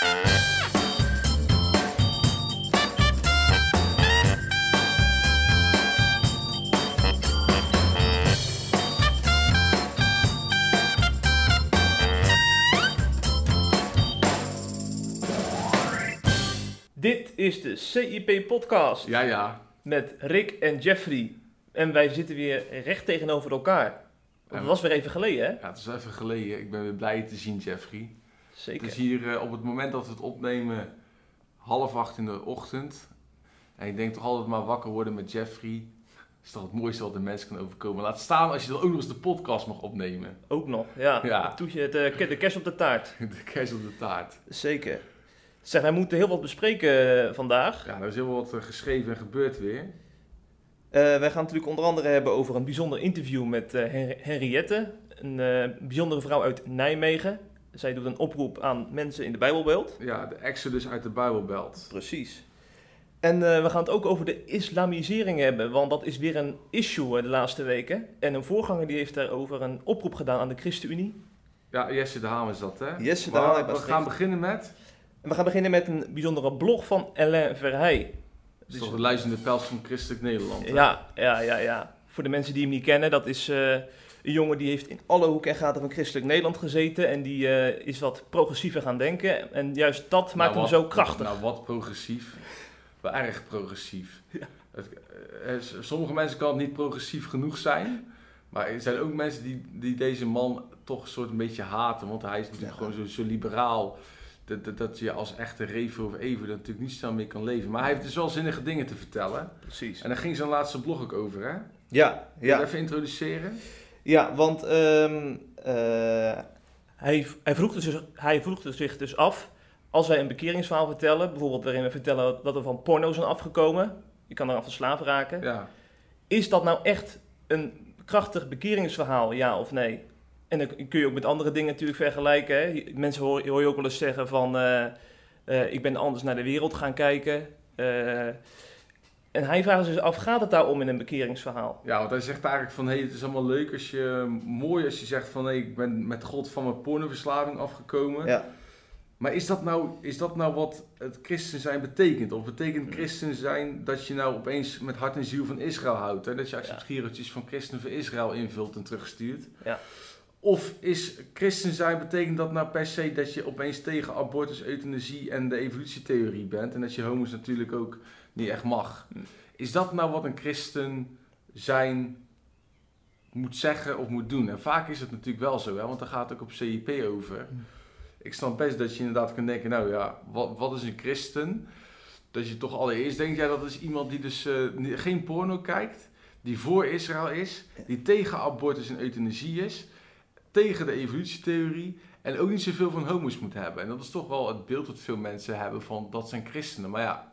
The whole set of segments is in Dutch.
Dit is de CIP-podcast Ja, ja. met Rick en Jeffrey. En wij zitten weer recht tegenover elkaar. Dat was weer even geleden, hè? Ja, het is even geleden. Ik ben weer blij je te zien, Jeffrey. Zeker. Het is hier eh, op het moment dat we het opnemen, half acht in de ochtend. En ik denk toch altijd maar wakker worden met Jeffrey. is toch het mooiste wat de mensen kan overkomen. Laat staan als je dan ook nog eens de podcast mag opnemen. Ook nog, ja. Ja. Toetje, het, eh, de kerst op de taart. De kerst op de taart. Zeker. Zeg, wij moeten heel wat bespreken eh, vandaag. Ja, er is heel wat geschreven en gebeurd weer. Eh, wij gaan natuurlijk onder andere hebben over een bijzonder interview met Hen- Henriette. Een bijzondere vrouw uit Nijmegen. Zij doet een oproep aan mensen in de Bijbelbeeld. Ja, de Exodus uit de Bijbelbelt. Precies. En eh, we gaan het ook over de islamisering hebben, want dat is weer een issue de laatste weken. En een voorganger die heeft daarover een oproep gedaan aan de ChristenUnie. Ja, Jesse de Haan is dat, hè? Jesse de Haan, We gaan beginnen met... We gaan beginnen met een bijzondere blog van Alain Verheij. Dat is toch de luizende pels van Christelijk Nederland. hè? Ja, ja, ja, ja. Voor de mensen die hem niet kennen, dat is eh, een jongen die heeft in alle hoeken en gaten van christelijk Nederland gezeten. En die eh, is wat progressiever gaan denken. En juist dat maakt Nou, hem wat- zo krachtig. Nou, wat progressief. Wel erg progressief. Ja. Het, eh, sommige mensen kan het niet progressief genoeg zijn. Maar er zijn ook mensen die, die deze man toch een soort een beetje haten. Want hij is natuurlijk Ja. gewoon zo, zo liberaal. Dat, dat, dat je als echte reven of even er natuurlijk niet snel mee kan leven. Maar hij heeft dus wel zinnige dingen te vertellen. Precies. En daar ging zijn laatste blog ook over, hè? Ja, Wil je het even introduceren? Ja, want ehm, eh, hij, hij, vroeg dus, hij vroeg dus zich dus af, als wij een bekeringsverhaal vertellen, bijvoorbeeld waarin we vertellen dat we van porno zijn afgekomen, je kan eraan verslaafd raken, Ja. is dat nou echt een krachtig bekeringsverhaal, ja of nee? En dan kun je ook met andere dingen natuurlijk vergelijken. Hè? Mensen hoor, hoor je ook wel eens zeggen van, eh, eh, ik ben anders naar de wereld gaan kijken. En hij vraagt zich af, gaat het daarom in een bekeringsverhaal? Ja, want hij zegt eigenlijk van, hé, hey, het is allemaal leuk als je, mooi als je zegt van, hé, ik ben met God van mijn pornoverslaving afgekomen. Ja. Maar is dat, nou, is dat nou wat het christen zijn betekent? Of betekent Hmm. christen zijn dat je nou opeens met hart en ziel van Israël houdt? Hè? Dat je accept Ja. gierotjes van christen voor Israël invult en terugstuurt? Ja. Of is christen zijn betekent dat nou per se dat je opeens tegen abortus, euthanasie en de evolutietheorie bent? En dat je homo's natuurlijk ook niet echt mag? Is dat nou wat een christen zijn moet zeggen of moet doen? En vaak is het natuurlijk wel zo, hè? want daar gaat het ook op CIP over. Hmm. Ik snap best dat je inderdaad kan denken, nou ja, wat, wat is een christen? Dat je toch allereerst denkt, ja, dat is iemand die dus eh, geen porno kijkt, die voor Israël is, die tegen abortus en euthanasie is, tegen de evolutietheorie en ook niet zoveel van homo's moet hebben. En dat is toch wel het beeld dat veel mensen hebben van dat zijn christenen. Maar ja,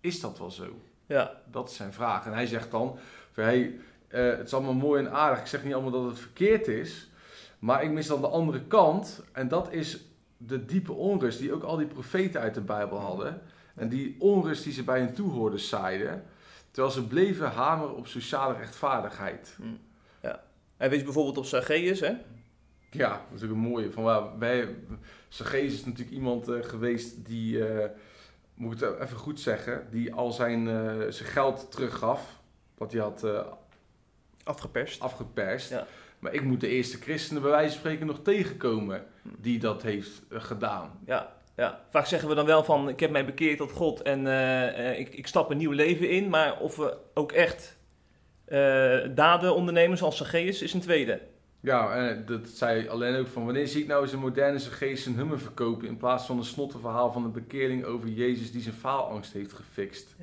is dat wel zo? Ja, Dat is zijn vraag. En hij zegt dan, van, hey, eh, het is allemaal mooi en aardig. Ik zeg niet allemaal dat het verkeerd is. Maar ik mis dan de andere kant. En dat is de diepe onrust die ook al die profeten uit de Bijbel hadden. En die onrust die ze bij hun toehoorders zaaiden. Terwijl ze bleven hameren op sociale rechtvaardigheid. hij wees bijvoorbeeld op Zacchaeus, hè? Ja, dat is natuurlijk een mooie. Van, waar wij, Zacchaeus is natuurlijk iemand eh, geweest die, eh, moet ik het even goed zeggen, die al zijn, eh, zijn geld teruggaf. Wat hij had eh, Afgeperst. afgeperst. Ja. Maar ik moet de eerste christenen bij wijze van spreken nog tegenkomen die dat heeft eh, gedaan. Ja, ja. Vaak zeggen we dan wel van, ik heb mij bekeerd tot God en ik, ik stap een nieuw leven in. Maar of we ook echt daden ondernemen zoals Zacchaeus is een tweede. Ja, en dat zei alleen ook van wanneer zie ik nou eens een moderne geest een hummer verkopen in plaats van een snottenverhaal van een bekeerling over Jezus die zijn faalangst heeft gefixt.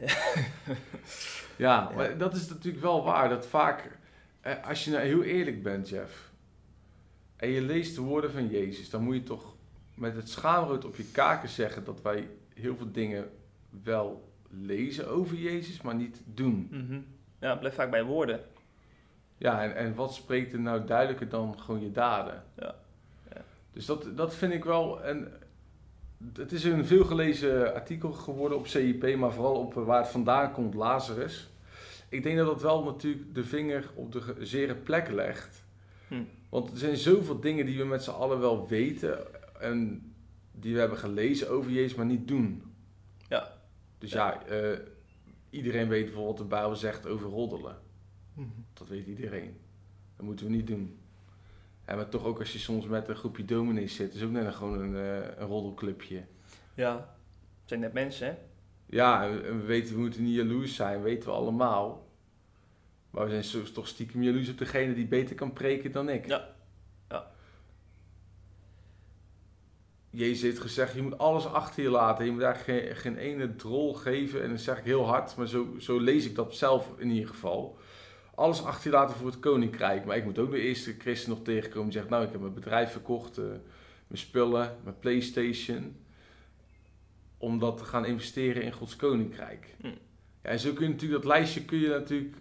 ja, maar dat is natuurlijk wel waar. Dat vaak, eh, als je nou heel eerlijk bent, Jeff, en je leest de woorden van Jezus, dan moet je toch met het schaamrood op je kaken zeggen dat wij heel veel dingen wel lezen over Jezus, maar niet doen. Mhm. Ja, het blijft vaak bij woorden. Ja, en, en wat spreekt er nou duidelijker dan gewoon je daden? Ja. Ja. Dus dat, dat vind ik wel. En het is een veelgelezen artikel geworden op CIP, maar vooral op waar het vandaan komt, Lazarus. Ik denk dat dat wel natuurlijk de vinger op de zere plek legt. Hm. Want er zijn zoveel dingen die we met z'n allen wel weten. En die we hebben gelezen over Jezus, maar niet doen. Ja. Dus ja, eh, iedereen weet bijvoorbeeld wat de Bijbel zegt over roddelen. Mhm. Dat weet iedereen. Dat moeten we niet doen. En maar toch ook als je soms met een groepje dominees zit, is ook net een, gewoon een, eh, een roddelclubje. Ja, het zijn net mensen, hè? Ja, en we weten, we moeten niet jaloers zijn, weten we allemaal. Maar we zijn toch stiekem jaloers op degene die beter kan preken dan ik. Ja. Ja. Jezus heeft gezegd, je moet alles achter je laten. Je moet daar geen, geen ene drol geven. En dat zeg ik heel hard, maar zo, zo lees ik dat zelf in ieder geval. Alles achter je laten voor het koninkrijk. Maar ik moet ook de eerste christen nog tegenkomen die zegt, nou ik heb mijn bedrijf verkocht. eh, mijn spullen, mijn Playstation. Om dat te gaan investeren in Gods koninkrijk. Hm. Ja, en zo kun je natuurlijk, dat lijstje kun je natuurlijk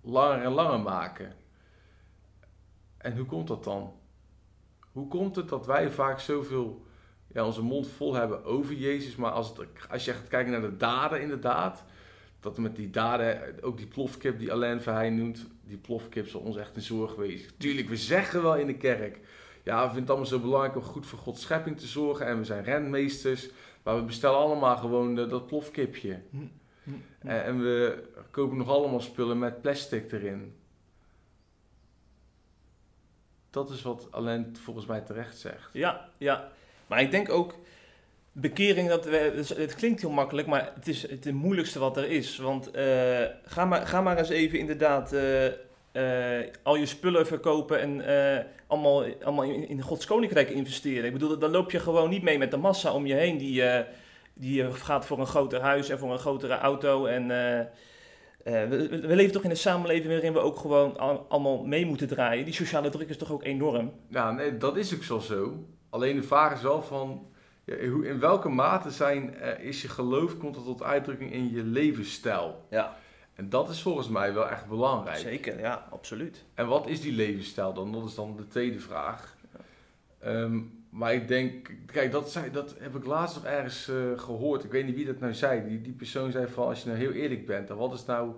langer en langer maken. En hoe komt dat dan? Hoe komt het dat wij vaak zoveel, ja, onze mond vol hebben over Jezus, maar als, het, als je gaat kijken naar de daden inderdaad, dat met die daden, ook die plofkip die Alain Verheyen noemt, die plofkip zal ons echt een zorg wezen. Tuurlijk, we zeggen wel in de kerk, ja, we vinden het allemaal zo belangrijk om goed voor Gods schepping te zorgen en we zijn renmeesters, maar we bestellen allemaal gewoon eh, dat plofkipje. En, en we kopen nog allemaal spullen met plastic erin. Dat is wat Alain volgens mij terecht zegt. Ja, ja. Maar ik denk ook, bekering, dat dus het klinkt heel makkelijk, maar het is het, moeilijkste wat er is. Want eh, ga, maar, ga maar eens even inderdaad eh, eh, al je spullen verkopen en allemaal, allemaal in, in Gods Koninkrijk investeren. Ik bedoel, dan loop je gewoon niet mee met de massa om je heen die, die gaat voor een groter huis en voor een grotere auto. En we, we- leven toch in een samenleving waarin we ook gewoon al- allemaal mee moeten draaien. Die sociale druk is toch ook enorm. Ja, nee, dat is ook zo zo. Alleen de vraag is wel van, in welke mate zijn, eh, is je geloof, komt dat tot uitdrukking in je levensstijl? Ja, En dat is volgens mij wel echt belangrijk. zeker. Ja, absoluut. En wat is die levensstijl dan? Dat is dan de tweede vraag. Ehm, maar ik denk, kijk, dat, zei, dat heb ik laatst nog ergens eh, gehoord. Ik weet niet wie dat nou zei. Die, die persoon zei van, als je nou heel eerlijk bent, dan wat is nou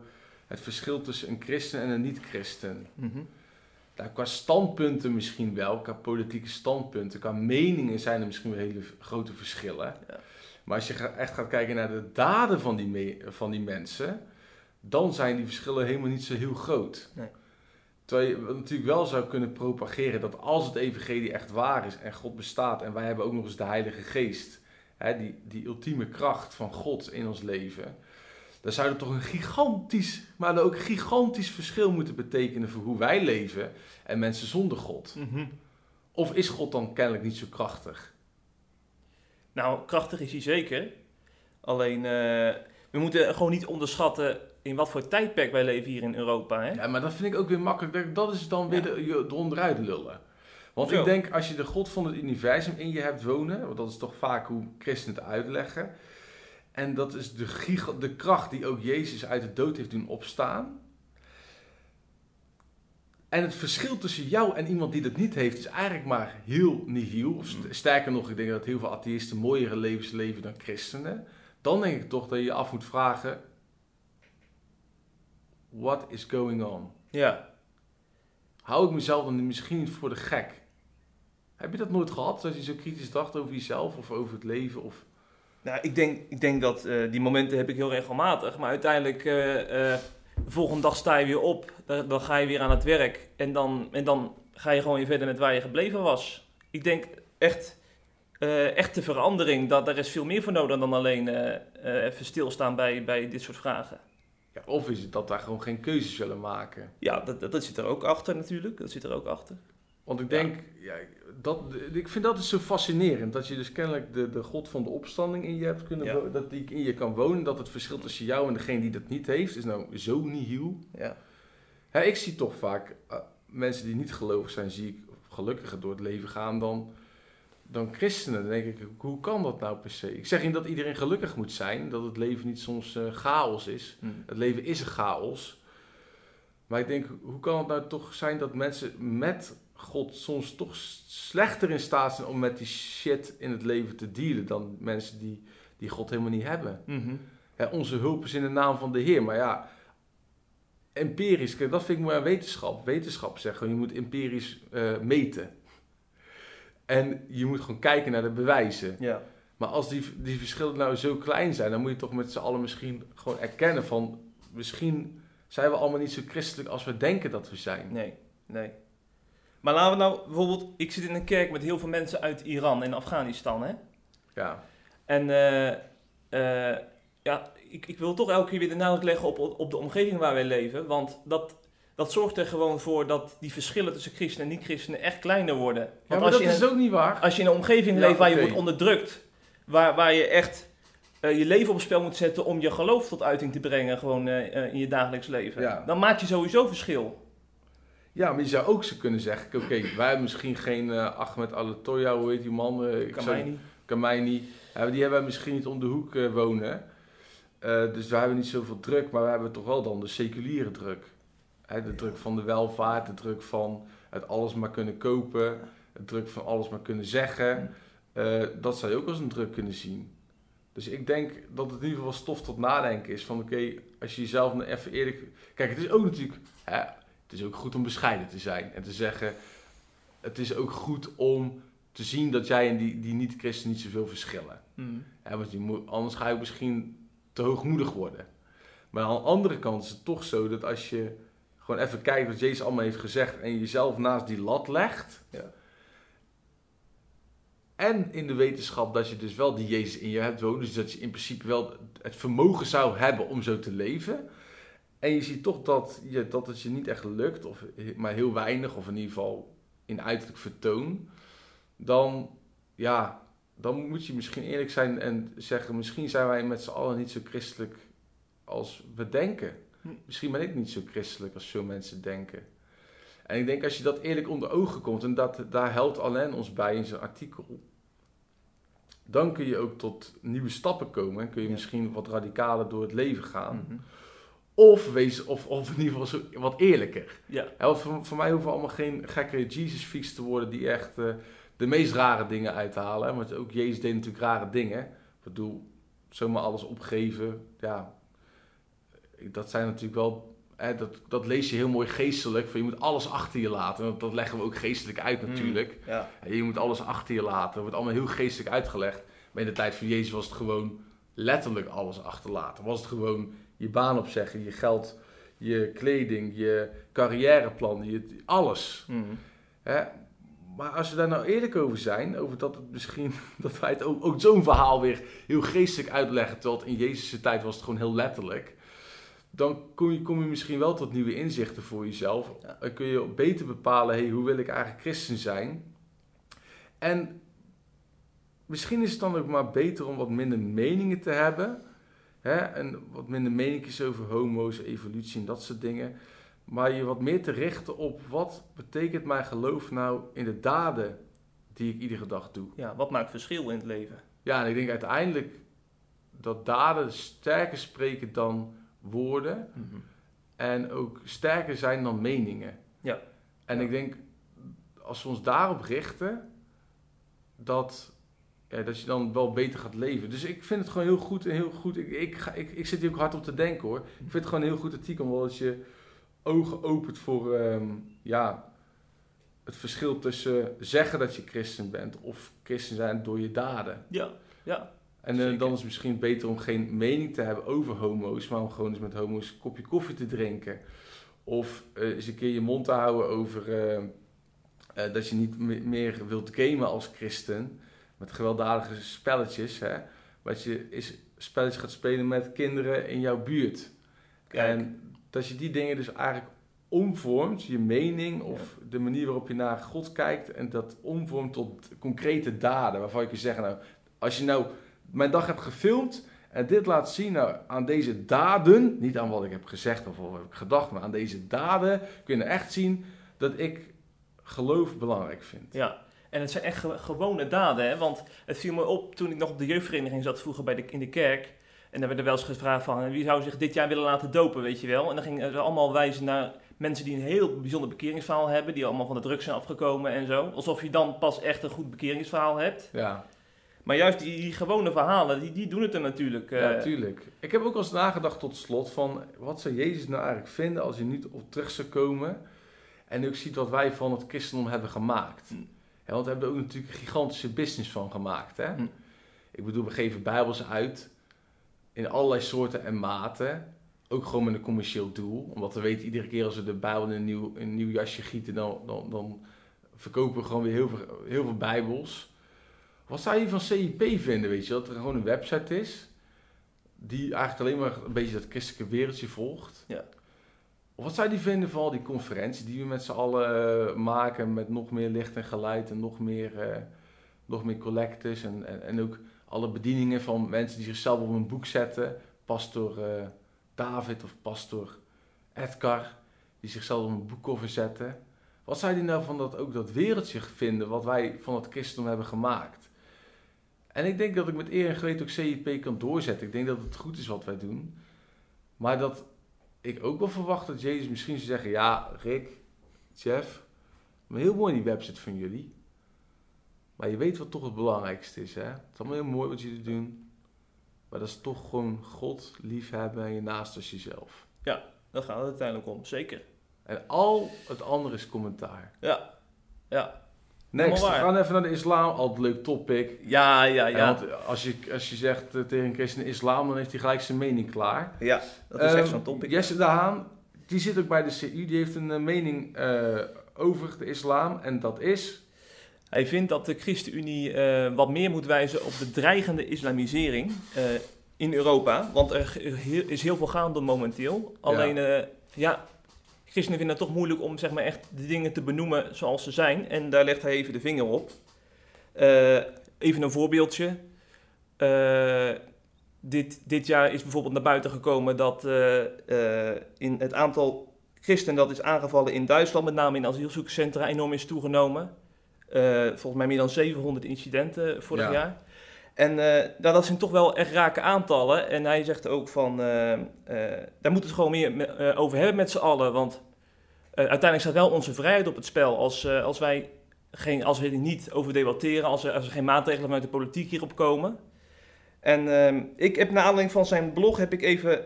het verschil tussen een christen en een niet-christen? Mhm. Nou, qua standpunten misschien wel, qua politieke standpunten, qua meningen zijn er misschien wel hele grote verschillen. Ja. Maar als je echt gaat kijken naar de daden van die, van die mensen, dan zijn die verschillen helemaal niet zo heel groot. Nee. Terwijl je natuurlijk wel zou kunnen propageren dat als het evangelie echt waar is en God bestaat en wij hebben ook nog eens de Heilige Geest, hè, die, die ultieme kracht van God in ons leven, dan zou dat toch een gigantisch, maar dan ook een gigantisch verschil moeten betekenen voor hoe wij leven en mensen zonder God. Mhm. Of is God dan kennelijk niet zo krachtig? Nou, krachtig is hij zeker. Alleen, eh, we moeten gewoon niet onderschatten in wat voor tijdperk wij leven hier in Europa. Hè? Ja, maar dat vind ik ook weer makkelijk. Dat- is dan weer Ja. de, je eronderuit lullen. Want ik denk, als je de God van het universum in je hebt wonen, want dat is toch vaak hoe christenen het uitleggen. En dat is de, giga, de kracht die ook Jezus uit de dood heeft doen opstaan. En het verschil tussen jou en iemand die dat niet heeft, is eigenlijk maar heel nihil. Of sterker nog, ik denk dat heel veel atheïsten mooiere levens leven dan christenen. Dan denk ik toch dat je je af moet vragen: what is going on? Ja. Hou ik mezelf dan misschien niet voor de gek? Heb je dat nooit gehad, dat je zo kritisch dacht over jezelf of over het leven? Of... Nou, ik denk, ik denk dat eh, die momenten heb ik heel regelmatig. Maar uiteindelijk, eh, eh, de volgende dag sta je weer op. Dan, dan ga je weer aan het werk. En dan, en dan ga je gewoon weer verder met waar je gebleven was. Ik denk echt, eh echte verandering. Dat, daar is veel meer voor nodig dan alleen even stilstaan bij, bij dit soort vragen. Ja, of is het dat wij gewoon geen keuzes willen maken? Ja, dat, dat, dat zit er ook achter natuurlijk. Dat zit er ook achter. Want ik denk, ja. dat, ik vind dat dus zo fascinerend. Dat je dus kennelijk de, de God van de opstanding in je hebt kunnen Ja. Dat die in je kan wonen. Dat het verschil tussen jou en degene die dat niet heeft, is nou zo nihil. Ja. Hè, ik zie toch vaak eh, mensen die niet gelovig zijn, zie ik gelukkiger door het leven gaan dan, dan christenen. Dan denk ik, hoe kan dat nou per se? Ik zeg niet dat iedereen gelukkig moet zijn, dat het leven niet soms eh, chaos is. Hm. Het leven is een chaos. Maar ik denk, hoe kan het nou toch zijn dat mensen met God soms toch slechter in staat zijn om met die shit in het leven te dealen dan mensen die, die God helemaal niet hebben? Mhm. Hè, onze hulp is in de naam van de Heer. Maar ja, empirisch, dat vind ik mooi aan wetenschap. Wetenschap zegt gewoon, je moet empirisch eh, meten. En je moet gewoon kijken naar de bewijzen. Ja. Maar als die, die verschillen nou zo klein zijn, dan moet je toch met z'n allen misschien gewoon erkennen van... Misschien zijn we allemaal niet zo christelijk als we denken dat we zijn. Nee, nee. Maar laten we nou bijvoorbeeld... Ik zit in een kerk met heel veel mensen uit Iran en Afghanistan, hè? Ja, En eh, eh, ja, ik, ik wil toch elke keer weer de nadruk leggen op, op de omgeving waar wij leven. Want dat, dat zorgt er gewoon voor dat die verschillen tussen christenen en niet-christenen echt kleiner worden. ja Want maar als, dat je is ook niet waar. als je in een omgeving Ja, leeft waar je wordt onderdrukt, waar, waar je echt eh, je leven op spel moet zetten om je geloof tot uiting te brengen gewoon in je dagelijks leven, Ja. dan maak je sowieso verschil. Ja, maar je zou ook zo kunnen zeggen, oké, wij hebben misschien geen eh Ahmed Alatoya, hoe heet die man? Niet. Kamaini. Ja, die hebben misschien niet om de hoek eh, wonen. Eh, dus we hebben niet zoveel druk, maar we hebben toch wel dan de seculiere druk. Hè, de druk van de welvaart, de druk van het alles maar kunnen kopen, de druk van alles maar kunnen zeggen. Dat zou je ook als een druk kunnen zien. Dus ik denk dat het in ieder geval stof tot nadenken is. Van oké, als je jezelf nou even eerlijk... Kijk, het is ook natuurlijk... Hè, het is ook goed om bescheiden te zijn. En te zeggen... Het is ook goed om te zien dat jij en die, die niet-christen niet zoveel verschillen. Mm. Hè, want je moet, anders ga je misschien te hoogmoedig worden. Maar aan de andere kant is het toch zo dat als je gewoon even kijkt wat Jezus allemaal heeft gezegd en jezelf naast die lat legt. Ja. En in de wetenschap dat je dus wel die Jezus in je hebt wonen. Dus dat je in principe wel het vermogen zou hebben om zo te leven. En je ziet toch dat, je, dat het je niet echt lukt, of maar heel weinig, of in ieder geval in uiterlijk vertoon. Dan, ja, dan moet je misschien eerlijk zijn en zeggen: misschien zijn wij met z'n allen niet zo christelijk als we denken. Hm. Misschien ben ik niet zo christelijk als veel mensen denken. En ik denk als je dat eerlijk onder ogen komt, en dat, daar helpt Alain ons bij in zijn artikel, dan kun je ook tot nieuwe stappen komen en kun je Ja. misschien wat radicaler door het leven gaan. Mhm. Of, wees, of, of in ieder geval zo, wat eerlijker. Ja, Ja, voor, voor mij hoeven allemaal geen gekke Jesus-freaks te worden die echt eh, de meest rare dingen uithalen. Want ook Jezus deed natuurlijk rare dingen. Ik bedoel, zomaar alles opgeven. Ja, dat zijn natuurlijk wel. Hè, dat, dat lees je heel mooi geestelijk. Van je moet alles achter je laten. Want dat leggen we ook geestelijk uit natuurlijk. ja. Je moet alles achter je laten. Dat wordt allemaal heel geestelijk uitgelegd. Maar in de tijd van Jezus was het gewoon letterlijk alles achterlaten. Was het gewoon je baan opzeggen, je geld, je kleding, je carrièreplan, je, alles. Mhm. Hè? Maar als we daar nou eerlijk over zijn, over dat het misschien, dat wij het ook, ook zo'n verhaal weer heel geestelijk uitleggen, terwijl in Jezus' tijd was het gewoon heel letterlijk. Dan kom je, kom je misschien wel tot nieuwe inzichten voor jezelf. Ja. Dan kun je beter bepalen, hey, hoe wil ik eigenlijk christen zijn? En misschien is het dan ook maar beter om wat minder meningen te hebben. Hè? En wat minder meningjes over homo's, evolutie en dat soort dingen. Maar je wat meer te richten op wat betekent mijn geloof nou in de daden die ik iedere dag doe. ja, wat maakt verschil in het leven? Ja, en ik denk uiteindelijk dat daden sterker spreken dan woorden. Mhm. En ook sterker zijn dan meningen. Ja. En Ja. ik denk, als we ons daarop richten, dat, ja, dat je dan wel beter gaat leven. Dus ik vind het gewoon heel goed en heel goed. Ik, ik, ga, ik, ik zit hier ook hard op te denken hoor. Ik vind het gewoon een heel goed artikel, omdat je ogen opent voor ehm, ja, het verschil tussen zeggen dat je christen bent of christen zijn door je daden. Ja, ja. En eh, dan is het misschien beter om geen mening te hebben over homo's, maar om gewoon eens met homo's een kopje koffie te drinken. Of eh, eens een keer je mond te houden over eh, eh, dat je niet me- meer wilt gamen als christen. Met gewelddadige spelletjes. Hè? Dat je eens spelletjes gaat spelen met kinderen in jouw buurt. Kijk. En dat je die dingen dus eigenlijk omvormt, je mening of de manier waarop je naar God kijkt. En dat omvormt tot concrete daden. Waarvan je kan zeggen, nou, als je nou mijn dag hebt gefilmd en dit laat zien nou, aan deze daden, niet aan wat ik heb gezegd of wat heb ik gedacht, maar aan deze daden kun je echt zien dat ik geloof belangrijk vind. Ja, en het zijn echt ge- gewone daden, hè? want het viel me op toen ik nog op de jeugdvereniging zat vroeger bij de, in de kerk. En dan werd er wel eens gevraagd van, wie zou zich dit jaar willen laten dopen, weet je wel. En dan gingen ze allemaal wijzen naar mensen die een heel bijzonder bekeringsverhaal hebben, die allemaal van de drugs zijn afgekomen en zo. Alsof je dan pas echt een goed bekeringsverhaal hebt. Ja, Maar juist die, die gewone verhalen, die, die doen het er natuurlijk. eh, ja, tuurlijk. Ik heb ook wel eens nagedacht tot slot van, wat zou Jezus nou eigenlijk vinden als hij niet op terug zou komen en ook ziet wat wij van het christendom hebben gemaakt. Hm. Ja, want we hebben er ook natuurlijk een gigantische business van gemaakt. Hè? Hm. Ik bedoel, we geven bijbels uit in allerlei soorten en maten. Ook gewoon met een commercieel doel. Omdat we weten, iedere keer als we de bijbel in een nieuw, een nieuw jasje gieten, dan, dan, dan verkopen we gewoon weer heel veel, heel veel bijbels. Wat zou je van CIP vinden, weet je? Dat er gewoon een website is, die eigenlijk alleen maar een beetje dat christelijke wereldje volgt. Ja. Wat zou je vinden van al die conferenties die we met z'n allen eh, maken met nog meer licht en geluid en nog meer, eh, nog meer collectors en, en, en ook alle bedieningen van mensen die zichzelf op een boek zetten. Pastor eh, David of pastor Edgar, die zichzelf op een boekcover zetten. Wat zou je nou van dat, ook dat wereldje vinden wat wij van het christendom hebben gemaakt? En ik denk dat ik met eer en geweten ook CIP kan doorzetten. Ik denk dat het goed is wat wij doen. Maar dat ik ook wel verwacht dat Jezus misschien zou zeggen... Ja, Rick, Jeff, maar heel mooi die website van jullie. Maar je weet wat toch het belangrijkste is, hè? Het is allemaal heel mooi wat jullie doen. Maar dat is toch gewoon God liefhebben en je naast als jezelf. Daar gaat het uiteindelijk om, zeker. En al het andere is commentaar. Ja, ja. Next, we gaan even naar de islam. Altijd een leuk topic. Ja, ja, Ja. Want als je, als je zegt eh, tegen een christen islam, dan heeft hij gelijk zijn mening klaar. Ja, dat is echt Ehm, zo'n topic. Jesse de Haan, die zit ook bij de CU, die heeft een eh, mening eh, over de islam. En dat is... Hij vindt dat de ChristenUnie eh, wat meer moet wijzen op de dreigende islamisering eh, in Europa. Want er is heel veel gaande momenteel. Alleen, eh, ja, christenen vinden het toch moeilijk om zeg maar, echt de dingen te benoemen zoals ze zijn. En daar legt hij even de vinger op. Eh, even een voorbeeldje. Eh, dit, dit jaar is bijvoorbeeld naar buiten gekomen dat eh, in het aantal christenen dat is aangevallen in Duitsland, met name in asielzoekerscentra, enorm is toegenomen. Volgens mij meer dan 700 incidenten vorig Ja. jaar. En nou, dat zijn toch wel echt rake aantallen. En hij zegt ook van, daar moeten we het gewoon meer me- over hebben met z'n allen. Want uiteindelijk staat wel onze vrijheid op het spel. Als, eh, als wij geen, als we er niet over debatteren, als er, als er geen maatregelen vanuit de politiek hierop komen. En ehm, ik heb naar aanleiding van zijn blog heb ik even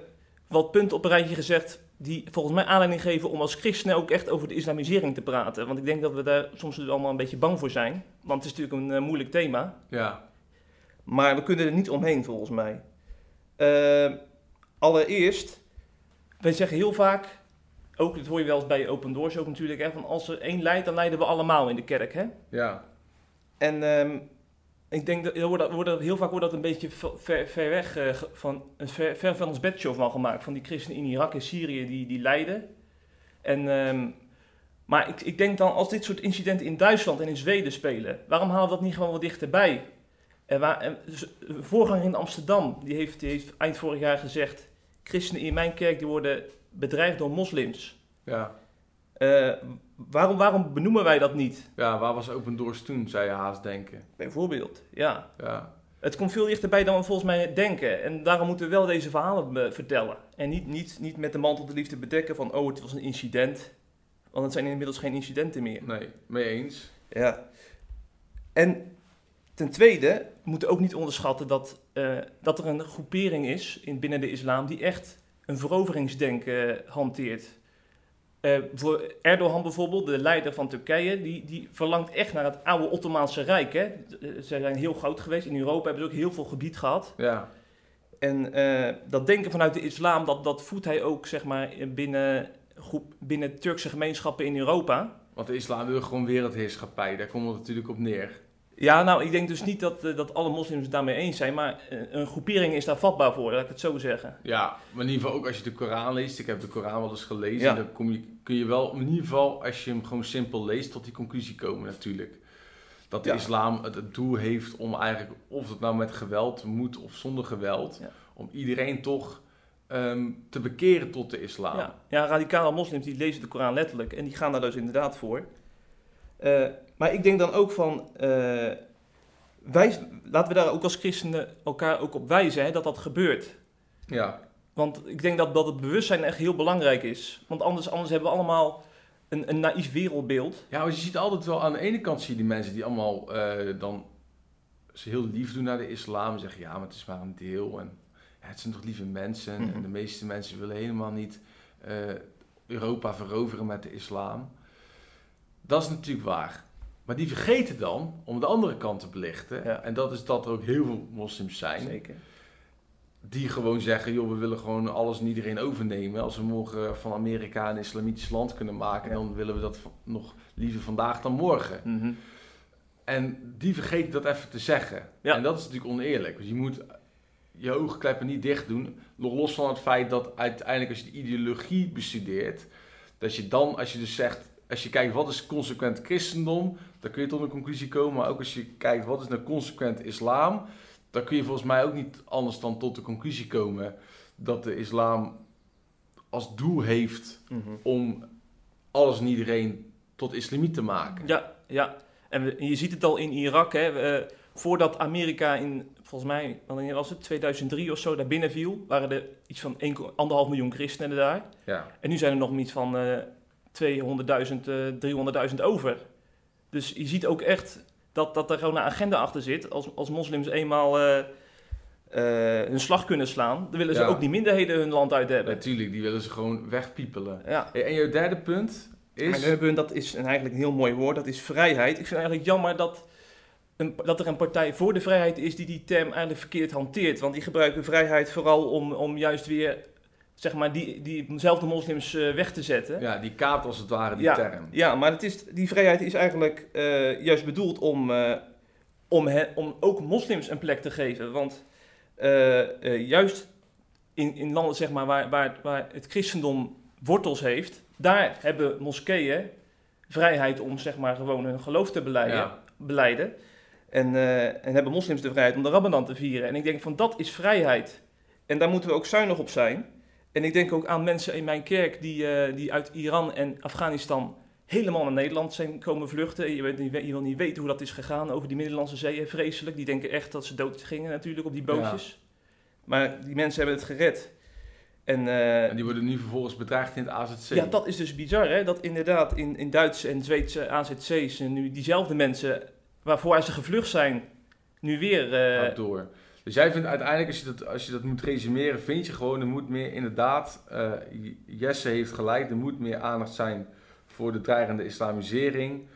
wat punten op een rijtje gezegd die volgens mij aanleiding geven om als christenen ook echt over de islamisering te praten. Want ik denk dat we daar soms dus allemaal een beetje bang voor zijn. Want het is natuurlijk een eh, moeilijk thema. Ja, Maar we kunnen er niet omheen volgens mij. Eh, allereerst, wij zeggen heel vaak, ook dat hoor je wel eens bij Open Doors ook natuurlijk, hè, van als er één leidt, dan leiden we allemaal in de kerk. Hè? ja, En ehm, ik denk dat, wordt, wordt heel vaak wordt dat een beetje ver, weg, eh, van, een ver, ver van ons bedshow van gemaakt. Van die christenen in Irak en Syrië die, die lijden. En, ehm, maar ik, ik denk dan, als dit soort incidenten in Duitsland en in Zweden spelen, waarom halen we dat niet gewoon wat dichterbij? En waar, en, dus, een voorganger in Amsterdam, die heeft, die heeft eind vorig jaar gezegd, christenen in mijn kerk die worden bedreigd door moslims. ja. Eh, waarom, waarom benoemen wij dat niet? Ja, waar was Open Doors toen, zou je haast denken. Bijvoorbeeld, ja. Ja, Het komt veel dichterbij dan we volgens mij denken. En daarom moeten we wel deze verhalen eh, vertellen. En niet, niet, niet met de mantel de liefde bedekken van, oh, het was een incident. Want het zijn inmiddels geen incidenten meer. nee, mee eens. Ja. En ten tweede, we moeten ook niet onderschatten dat, eh, dat er een groepering is in, binnen de islam die echt een veroveringsdenken hanteert. Eh, voor Erdogan bijvoorbeeld, de leider van Turkije, die, die verlangt echt naar het oude Ottomaanse Rijk. Hè? Ze zijn heel groot geweest. In Europa hebben ze ook heel veel gebied gehad. Ja, En eh, dat denken vanuit de islam, dat, dat voedt hij ook zeg maar, binnen, groep, binnen Turkse gemeenschappen in Europa. want de islam wil gewoon wereldheerschappij. Daar komt het natuurlijk op neer. Ja, nou, ik denk dus niet dat, eh, dat alle moslims het daarmee eens zijn, maar eh, een groepering is daar vatbaar voor, laat ik het zo zeggen. Ja, maar in ieder geval ook als je de Koran leest. Ik heb de Koran wel eens gelezen. Ja. Dan kom je, kun je wel in ieder geval, als je hem gewoon simpel leest, tot die conclusie komen natuurlijk. Dat de Ja. islam het, het doel heeft om eigenlijk, of het nou met geweld moet of zonder geweld, Ja. om iedereen toch ehm, te bekeren tot de islam. Ja, ja, radicale moslims die lezen de Koran letterlijk en die gaan daar dus inderdaad voor. Eh, maar ik denk dan ook van, eh, wij, laten we daar ook als christenen elkaar ook op wijzen hè, dat dat gebeurt. ja. Want ik denk dat, dat het bewustzijn echt heel belangrijk is. Want anders, anders hebben we allemaal een, een naïef wereldbeeld. Ja, maar je ziet altijd wel aan de ene kant zie je die mensen die allemaal eh, dan ze heel lief doen naar de islam. En zeggen ja, maar het is maar een deel. En ja, het zijn toch lieve mensen. Mhm. En de meeste mensen willen helemaal niet Europa veroveren met de islam. Dat is natuurlijk waar. Maar die vergeten dan om de andere kant te belichten. Ja. En dat is dat er ook heel veel moslims zijn. Zeker. Die gewoon zeggen, joh, we willen gewoon alles en iedereen overnemen. Als we morgen van Amerika een islamitisch land kunnen maken, Ja. dan willen we dat nog liever vandaag dan morgen. Mhm. En die vergeten dat even te zeggen. Ja. En dat is natuurlijk oneerlijk. Dus je moet je oogkleppen niet dicht doen. Nog los van het feit dat uiteindelijk als je de ideologie bestudeert, dat je dan, als je dus zegt, als je kijkt wat is consequent christendom, dan kun je tot een conclusie komen. Maar ook als je kijkt wat is nou consequent islam, dan kun je volgens mij ook niet anders dan tot de conclusie komen dat de islam als doel heeft Mhm. om alles en iedereen tot islamiet te maken. Ja, ja. En, we- en je ziet het al in Irak. Hè. Eh, voordat Amerika in, volgens mij, wanneer was het? 2003 of zo, daar binnen viel, waren er iets van 1,5 miljoen christenen daar. Ja. En nu zijn er nog iets van eh 200.000, eh 300.000 over. Dus je ziet ook echt dat, dat er gewoon een agenda achter zit. Als, als moslims eenmaal eh, eh, hun slag kunnen slaan, dan willen ze Ja. ook die minderheden hun land uit hebben. Natuurlijk, die willen ze gewoon wegpiepelen. Ja. En jouw derde punt Mijn is... punt, dat is een, eigenlijk een heel mooi woord, dat is vrijheid. Ik vind eigenlijk jammer dat, een, dat er een partij voor de vrijheid is die die term eigenlijk verkeerd hanteert. Want die gebruiken vrijheid vooral om, om juist weer, zeg maar, die, diezelfde moslims eh, weg te zetten. Ja, die kaapt als het ware die Ja. term. Ja, maar het is, die vrijheid is eigenlijk eh, juist bedoeld om, eh, om, he- om ook moslims een plek te geven. Want juist in, in landen zeg maar, waar, waar, waar het christendom wortels heeft, daar hebben moskeeën vrijheid om zeg maar, gewoon hun geloof te beleiden. Ja. beleiden. En, en hebben moslims de vrijheid om de Ramadan te vieren. En ik denk van dat is vrijheid. En daar moeten we ook zuinig op zijn. En ik denk ook aan mensen in mijn kerk die, eh, die uit Iran en Afghanistan helemaal naar Nederland zijn komen vluchten. Je, weet, niet- je wil niet weten hoe dat is gegaan over die Middellandse Zee. Vreselijk. Die denken echt dat ze dood gingen natuurlijk op die bootjes. Maar die mensen hebben het gered. En, eh, En die worden nu vervolgens bedreigd in het AZC. ja, dat is dus bizar, hè? Dat inderdaad in, in Duitse en Zweedse AZC's en nu diezelfde mensen waarvoor ze gevlucht zijn, nu weer. eh, Gaat door. Dus jij vindt uiteindelijk, als je dat, als je dat moet resumeren, vind je gewoon, er moet meer inderdaad, eh, Jesse heeft gelijk, er moet meer aandacht zijn voor de dreigende islamisering.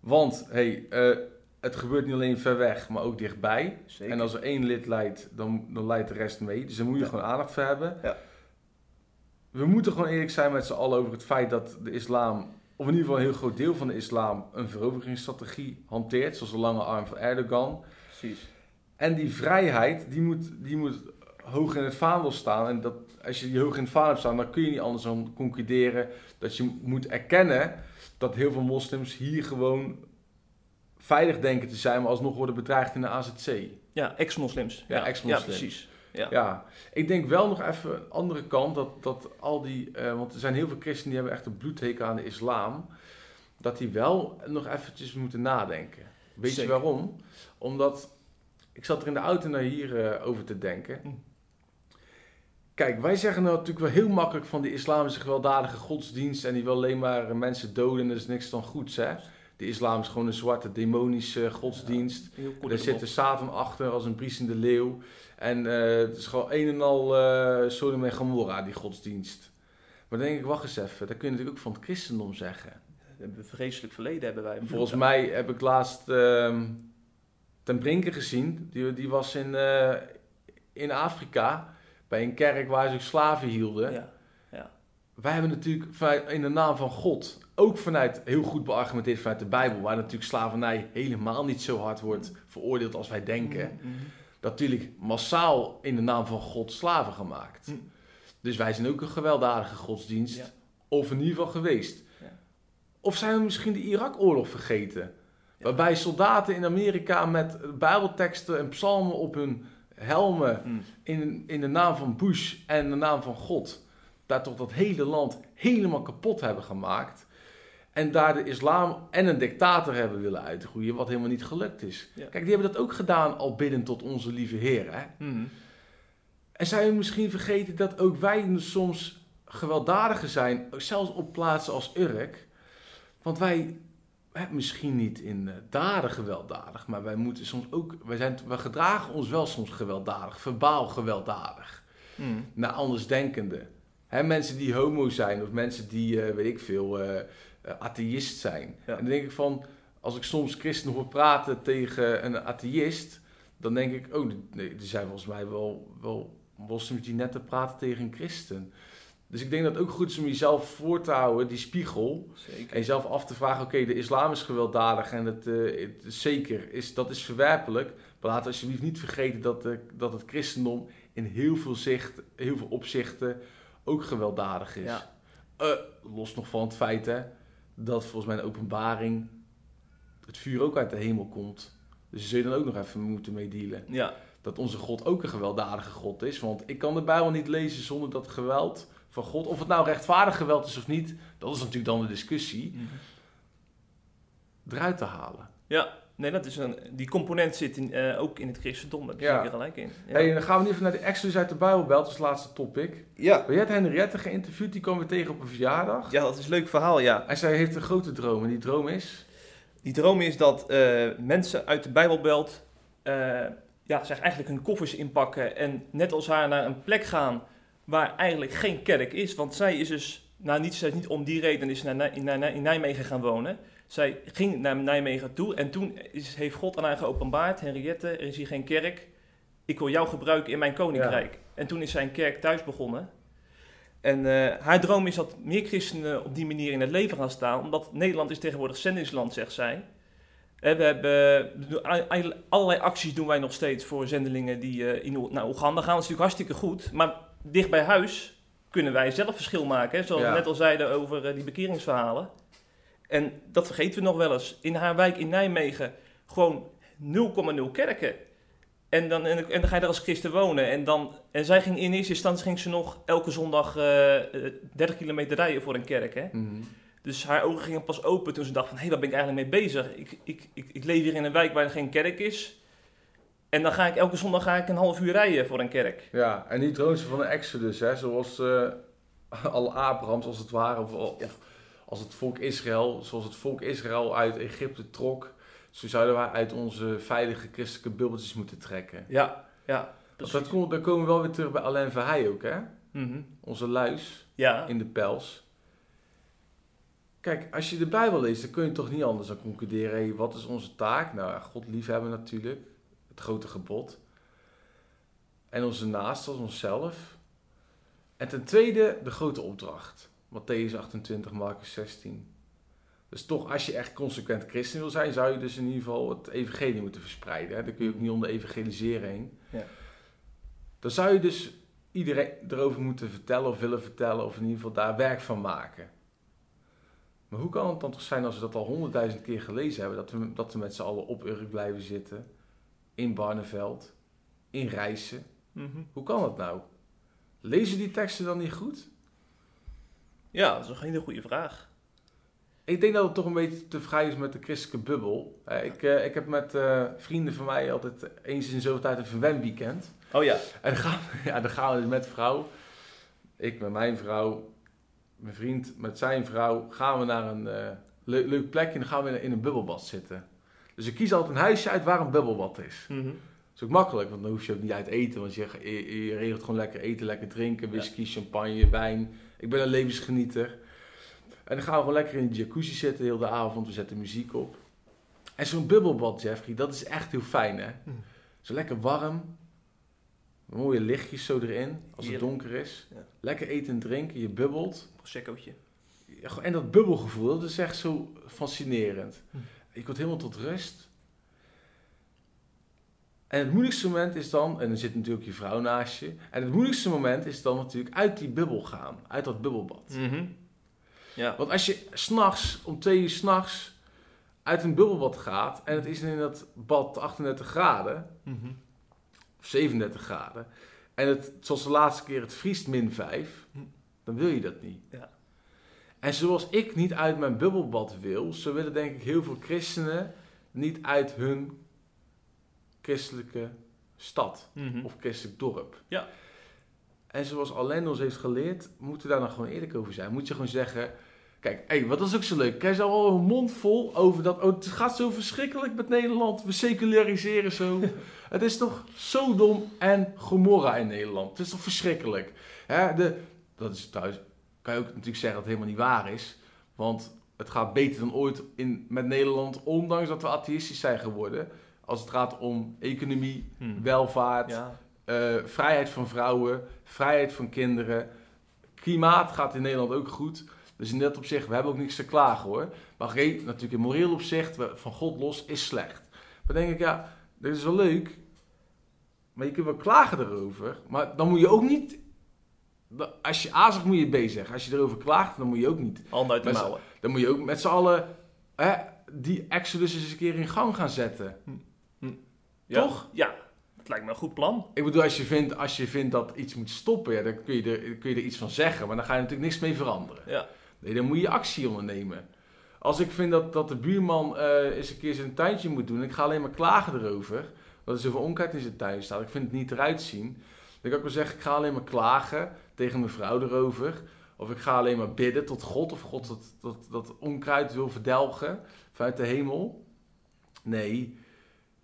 Want, hey, eh, het gebeurt niet alleen ver weg, maar ook dichtbij. zeker. En als er één lid leidt, dan, dan leidt de rest mee. Dus daar moet je Ja. gewoon aandacht voor hebben. Ja. We moeten gewoon eerlijk zijn met z'n allen over het feit dat de islam, of in ieder geval een heel groot deel van de islam, een veroveringsstrategie hanteert. Zoals de lange arm van Erdogan. Precies. En die vrijheid, die moet, die moet hoog in het vaandel staan. En dat, als je die hoog in het vaandel hebt staan, dan kun je niet anders dan concluderen dat je moet erkennen dat heel veel moslims hier gewoon veilig denken te zijn, maar alsnog worden bedreigd in de AZC. Ja, ex-moslims. Ja, ex-moslims. Ja, precies. Ja. Ja, ik denk wel nog even een andere kant, dat, dat al die, eh, want er zijn heel veel christenen die hebben echt een bloedteken aan de islam, dat die wel nog eventjes moeten nadenken. Weet Zeker. je waarom? Omdat, ik zat er in de auto naar hier eh, over te denken. Hm. Kijk, wij zeggen nou natuurlijk wel heel makkelijk van die islamische gewelddadige godsdienst en die wil alleen maar eh, mensen doden en dat is niks dan goeds, hè? De islam is gewoon een zwarte demonische godsdienst. Heel kort Er zit de Satan achter als een briesende leeuw. En eh, het is gewoon een en al eh Sodom en Gomorra, die godsdienst. Maar dan denk ik, wacht eens even, dat kun je natuurlijk ook van het christendom zeggen. We hebben een vreselijk verleden hebben wij. Volgens mij heb ik laatst ehm, ten Brinke gezien. Die, die was in, eh, in Afrika bij een kerk waar ze ook slaven hielden. Ja. Wij hebben natuurlijk vanuit, in de naam van God, ook vanuit, heel goed beargumenteerd vanuit de Bijbel, waar natuurlijk slavernij helemaal niet zo hard wordt veroordeeld als wij denken. Mhm. natuurlijk massaal in de naam van God slaven gemaakt. Hm. Dus wij zijn ook een gewelddadige godsdienst. Ja. Of in ieder geval geweest. Ja. Of zijn we misschien de Irak-oorlog vergeten? Waarbij soldaten in Amerika met bijbelteksten en psalmen op hun helmen... Mhm. In, in de naam van Bush en de naam van God... daar toch dat hele land helemaal kapot hebben gemaakt... En daar de islam en een dictator hebben willen uitgroeien, wat helemaal niet gelukt is. Ja. Kijk, die hebben dat ook gedaan al bidden tot onze lieve Heer. Hè? Mhm. En zijn we misschien vergeten dat ook wij soms gewelddadiger zijn, zelfs op plaatsen als Urk. Want wij, misschien niet in eh, daden gewelddadig, maar wij moeten soms ook, wij, zijn, wij gedragen ons wel soms gewelddadig, verbaal gewelddadig, Mhm. naar andersdenkenden. Hè, mensen die homo zijn of mensen die, eh, weet ik veel, eh, atheïst zijn. Ja. En dan denk ik van, als ik soms christen hoor praten tegen een atheïst, dan denk ik, oh, nee, er zijn volgens mij wel, wel moslims die net te praten tegen een christen. Dus ik denk dat het ook goed is om jezelf voor te houden, die spiegel. Zeker. En jezelf af te vragen, oké, de islam is gewelddadig en het, eh, het zeker, is, dat is verwerpelijk. Maar laten we alsjeblieft niet vergeten dat, de, dat het christendom in heel veel, zicht, heel veel opzichten ook gewelddadig is. Ja. Eh, los nog van het feit hè, dat volgens mij openbaring het vuur ook uit de hemel komt. Dus daar zul je dan ook nog even moeten mee dealen. Ja, Dat onze God ook een gewelddadige God is. Want ik kan de Bijbel niet lezen zonder dat geweld van God, of het nou rechtvaardig geweld is of niet, dat is natuurlijk dan de discussie, eruit te halen. ja. Nee, dat is een, die component zit in, eh, ook in het christendom. Daar heb je Ja. zeker gelijk in. Ja. Hey, dan gaan we nu even naar de Exodus uit de Bijbelbelt, dat is het laatste topic. ja. Maar jij hebt Henriette geïnterviewd, die kwam we tegen op een verjaardag. ja, dat is een leuk verhaal, ja. En zij heeft een grote droom. En die droom is. Die droom is dat eh, mensen uit de Bijbelbelt eh, ja, zeg eigenlijk hun koffers inpakken en net als haar naar een plek gaan waar eigenlijk geen kerk is. Want zij is dus, nou niet, zij is niet om die reden is naar, in Nijmegen gaan wonen. Zij ging naar Nijmegen toe en toen is, heeft God aan haar geopenbaard, Henriette, er is hier geen kerk. Ik wil jou gebruiken in mijn koninkrijk. En toen is zij een kerk thuis begonnen. En eh, haar droom is dat meer christenen op die manier in het leven gaan staan, omdat Nederland is tegenwoordig zendingsland, zegt zij. Hè, we hebben allerlei acties doen wij nog steeds voor zendelingen die eh, in naar Oeganda gaan. Dat is natuurlijk hartstikke goed, maar dicht bij huis kunnen wij zelf verschil maken. Hè? Zoals Ja. we net al zeiden over eh, die bekeringsverhalen. En dat vergeten we nog wel eens. In haar wijk in Nijmegen gewoon 0,0 kerken. En dan, en, en dan ga je daar als christen wonen. En, dan, en zij ging in eerste instantie ging ze nog elke zondag eh, eh, 30 kilometer rijden voor een kerk. Hè? Mhm. Dus haar ogen gingen pas open toen ze dacht van... hé, waar ben ik eigenlijk mee bezig? Ik, ik, ik, ik leef hier in een wijk waar er geen kerk is. En dan ga ik elke zondag ga ik een half uur rijden voor een kerk. Ja, en die droom ze van een Exodus, hè, zoals eh, alle Abrahams als het ware, of, of als het volk Israël, zoals het volk Israël uit Egypte trok, zo zouden wij uit onze veilige christelijke bubbeltjes moeten trekken. Ja, ja. Dat komt, dan komen we wel weer terug bij Alain Verheij ook, hè? Mhm. Onze luis Ja, in de pels. Kijk, als je de Bijbel leest, dan kun je toch niet anders dan concluderen, hé, wat is onze taak? Nou, ja, God liefhebben natuurlijk, het grote gebod. En onze naasten als onszelf. En ten tweede, de grote opdracht. Matthäus 28, Marcus 16. Dus toch, als je echt consequent christen wil zijn, zou je dus in ieder geval het evangelie moeten verspreiden. Hè? Dan kun je ook niet onder evangeliseren heen. Ja. Dan zou je dus iedereen erover moeten vertellen of willen vertellen, of in ieder geval daar werk van maken. Maar hoe kan het dan toch zijn als we dat al honderdduizend keer gelezen hebben, dat we, dat we met z'n allen op Urk blijven zitten, in Barneveld, in Rijssen? Mhm. Hoe kan dat nou? Lezen die teksten dan niet goed? ja dat is een hele goede vraag. Ik denk dat het toch een beetje te vrij is met de christelijke bubbel. Eh, Ik, eh, ik heb met eh, vrienden van mij altijd eens in zoveel tijd een verwenweekend. Oh ja. En dan gaan, we, ja, dan gaan we dus met vrouw, ik met mijn vrouw, mijn vriend met zijn vrouw, gaan we naar een eh, leuk, leuk plekje en dan gaan we in een bubbelbad zitten. Dus ik kies altijd een huisje uit waar een bubbelbad is. Mhm. Dat is ook makkelijk, want dan hoef je ook niet uit eten, want je, je, je regelt gewoon lekker eten, lekker drinken, whisky, champagne, wijn. Ik ben een levensgenieter. En dan gaan we gewoon lekker in de jacuzzi zitten heel de avond, we zetten muziek op. En zo'n bubbelbad, Jeffrey, dat is echt heel fijn, hè? Mm. Zo lekker warm, mooie lichtjes zo erin, als het donker is. Ja. Lekker eten en drinken, je bubbelt. Proseccootje. En dat bubbelgevoel, dat is echt zo fascinerend. Hm. Je komt helemaal tot rust. En het moeilijkste moment is dan, en dan zit natuurlijk je vrouw naast je. En het moeilijkste moment is dan natuurlijk uit die bubbel gaan, uit dat bubbelbad. Mhm. Ja. Want als je s'nachts, om twee uur s'nachts, uit een bubbelbad gaat en het is in dat bad 38 graden, Mhm. of 37 graden, en het, zoals de laatste keer, het vriest min 5, Hm. dan wil je dat niet. Ja. En zoals ik niet uit mijn bubbelbad wil, zo willen denk ik heel veel christenen niet uit hun christelijke stad Mhm. of christelijk dorp. Ja. En zoals Alain ons heeft geleerd, moeten we daar dan gewoon eerlijk over zijn. Moet je gewoon zeggen, kijk, hé, wat is ook zo leuk. Kijk, ze al een mond vol over dat, oh, het gaat zo verschrikkelijk met Nederland. We seculariseren zo. het is toch Sodom en Gomorra in Nederland. Het is toch verschrikkelijk. Hè, de, dat is thuis, kan je ook natuurlijk zeggen dat het helemaal niet waar is. Want het gaat beter dan ooit in, met Nederland, ondanks dat we atheïstisch zijn geworden. Als het gaat om economie, Hm. welvaart, Ja. eh, vrijheid van vrouwen, vrijheid van kinderen. Klimaat gaat in Nederland ook goed. Dus in dat opzicht, we hebben ook niks te klagen hoor. Maar oké, natuurlijk in moreel opzicht, we- van God los, is slecht. Maar denk ik, ja, dit is wel leuk. Maar je kunt wel klagen erover. Maar dan moet je ook niet... Als je A zegt, moet je B zeggen. Als je erover klaagt, dan moet je ook niet. Handen uit de mouwen. Dan moet je ook met z'n allen hè, die Exodus eens een keer in gang gaan zetten. Ja. Toch? Ja, dat lijkt me een goed plan. Ik bedoel, als je vindt, als je vindt dat iets moet stoppen, ja, dan kun je, er, kun je er iets van zeggen. Maar dan ga je natuurlijk niks mee veranderen. Ja. Nee, dan moet je actie ondernemen. Als ik vind dat, dat de buurman eh, eens een keer zijn tuintje moet doen, en ik ga alleen maar klagen erover, dat er zoveel onkruid in zijn tuin staat, ik vind het niet eruit zien, dan kan ik wel zeggen, ik ga alleen maar klagen tegen mijn vrouw erover. Of ik ga alleen maar bidden tot God, of God dat, dat, dat onkruid wil verdelgen vanuit de hemel. Nee,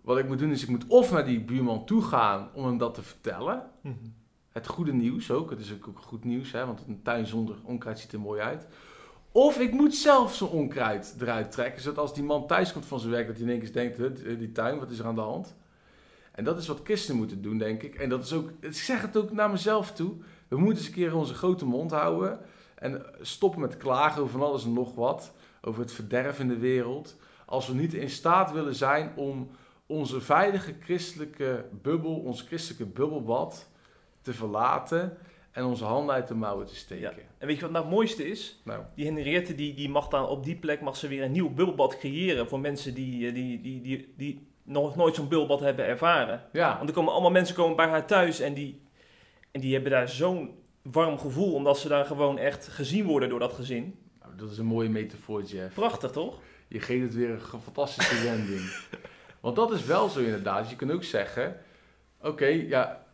wat ik moet doen is, ik moet of naar die buurman toe gaan om hem dat te vertellen. Het goede nieuws ook. Het is ook, ook goed nieuws, hè, want een tuin zonder onkruid ziet er mooi uit. Of ik moet zelf zo'n onkruid eruit trekken, zodat als die man thuis komt van zijn werk, dat hij in één keer denkt, "Huh, die tuin, wat is er aan de hand? En dat is wat christenen moeten doen, denk ik. En dat is ook, ik zeg het ook naar mezelf toe. We moeten eens een keer onze grote mond houden en stoppen met klagen over van alles en nog wat. Over het verderf in de wereld. Als we niet in staat willen zijn om onze veilige christelijke bubbel, ons christelijke bubbelbad te verlaten en onze handen uit de mouwen te steken. En weet je wat nou het mooiste is? Nou, Die Henriette die, die mag dan op die plek mag ze weer een nieuw bubbelbad creëren voor mensen die, eh, die, die, die, die nog nooit zo'n bubbelbad hebben ervaren. ja, Want er komen allemaal mensen komen bij haar thuis en die, en die hebben daar zo'n warm gevoel omdat ze daar gewoon echt gezien worden door dat gezin. Nou, dat is een mooie metafoor, Jeff. Prachtig toch? Je geeft het weer een fantastische wending. Want dat is wel zo inderdaad. Je kunt ook zeggen, oké, ja,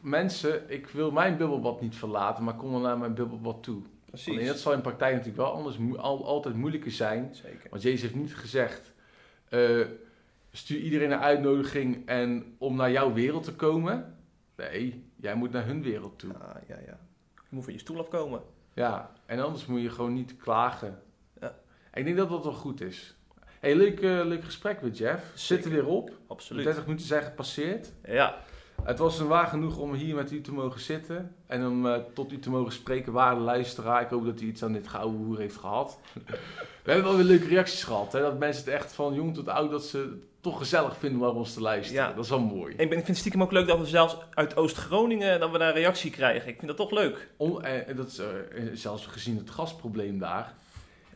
mensen, ik wil mijn bubbelbad niet verlaten, maar kom dan naar mijn bubbelbad toe. Alleen dat zal in praktijk natuurlijk wel anders al, altijd moeilijker zijn. Zeker. Want Jezus heeft niet gezegd, eh, stuur iedereen een uitnodiging en om naar jouw wereld te komen. Nee, jij moet naar hun wereld toe. Ja, ja, ja. Je moet van je stoel afkomen. Ja, en anders moet je gewoon niet klagen. Ja. Ik denk dat dat wel goed is. hey, leuk, eh, leuk gesprek met Jeff. Zit er Zeker. weer op. Absoluut. 30 minuten zijn gepasseerd. Ja, Het was een waar genoeg om hier met u te mogen zitten. En om eh, tot u te mogen spreken, waarde luisteraar. Ik hoop dat u iets aan dit gouden hoer heeft gehad. We hebben wel weer leuke reacties gehad. Hè? Dat mensen het echt van jong tot oud, dat ze het toch gezellig vinden om naar ons te luisteren. Ja. Dat is wel mooi. ik, ben, ik vind het stiekem ook leuk dat we zelfs uit Oost-Groningen dat we daar reactie krijgen. Ik vind dat toch leuk. On- eh, dat is, eh, zelfs gezien het gasprobleem daar.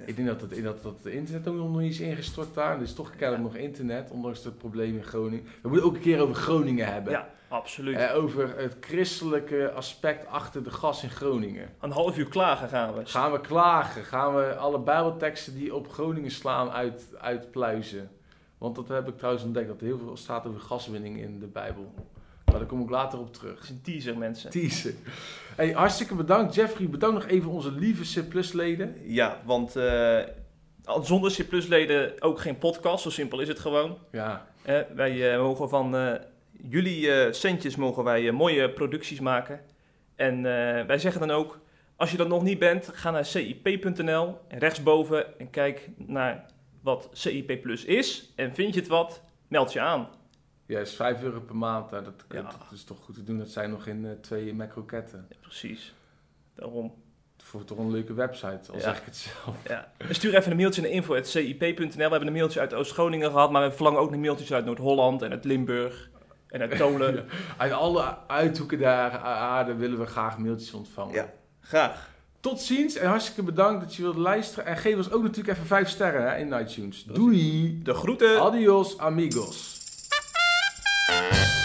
Ik denk dat het, dat, dat het internet ook nog niet is ingestort daar. Er is toch kennelijk nog internet, ondanks het probleem in Groningen. We moeten ook een keer over Groningen hebben. Ja, absoluut. Eh, over het christelijke aspect achter de gas in Groningen. Een half uur klagen gaan we. Gaan we klagen? Gaan we alle bijbelteksten die op Groningen slaan uit, uitpluizen? Want dat heb ik trouwens ontdekt, dat er heel veel staat over gaswinning in de Bijbel. Maar daar kom ik later op terug. Dat is een teaser, mensen. Teasen. Hey, hartstikke bedankt Jeffrey. Bedankt nog even onze lieve C leden. Ja, want eh, zonder C-leden ook geen podcast. Zo simpel is het gewoon. Ja, Eh, wij eh, mogen van eh, jullie eh, centjes mogen wij mooie producties maken. En eh, wij zeggen dan ook, als je dat nog niet bent, ga naar cip.nl en rechtsboven en kijk naar wat CIP Plus is. En vind je het wat, meld je aan. Ja is 5 euro per maand. Dat, Ja. dat is toch goed te doen. Dat zijn nog in eh, twee macroketten. Ja, precies. Daarom. Voor toch een leuke website, al Ja. zeg ik het zelf. Ja. Stuur even een mailtje naar info.cip.nl. We hebben een mailtje uit Oost-Groningen gehad, maar we verlangen ook naar mailtjes uit Noord-Holland en uit Limburg en uit Tolen. Uit alle uithoeken der aarde willen we graag mailtjes ontvangen. Ja. Graag. Tot ziens en hartstikke bedankt dat je wilt luisteren. En geef ons ook natuurlijk even 5 sterren hè, in iTunes. Doei! De groeten! Adios amigos. you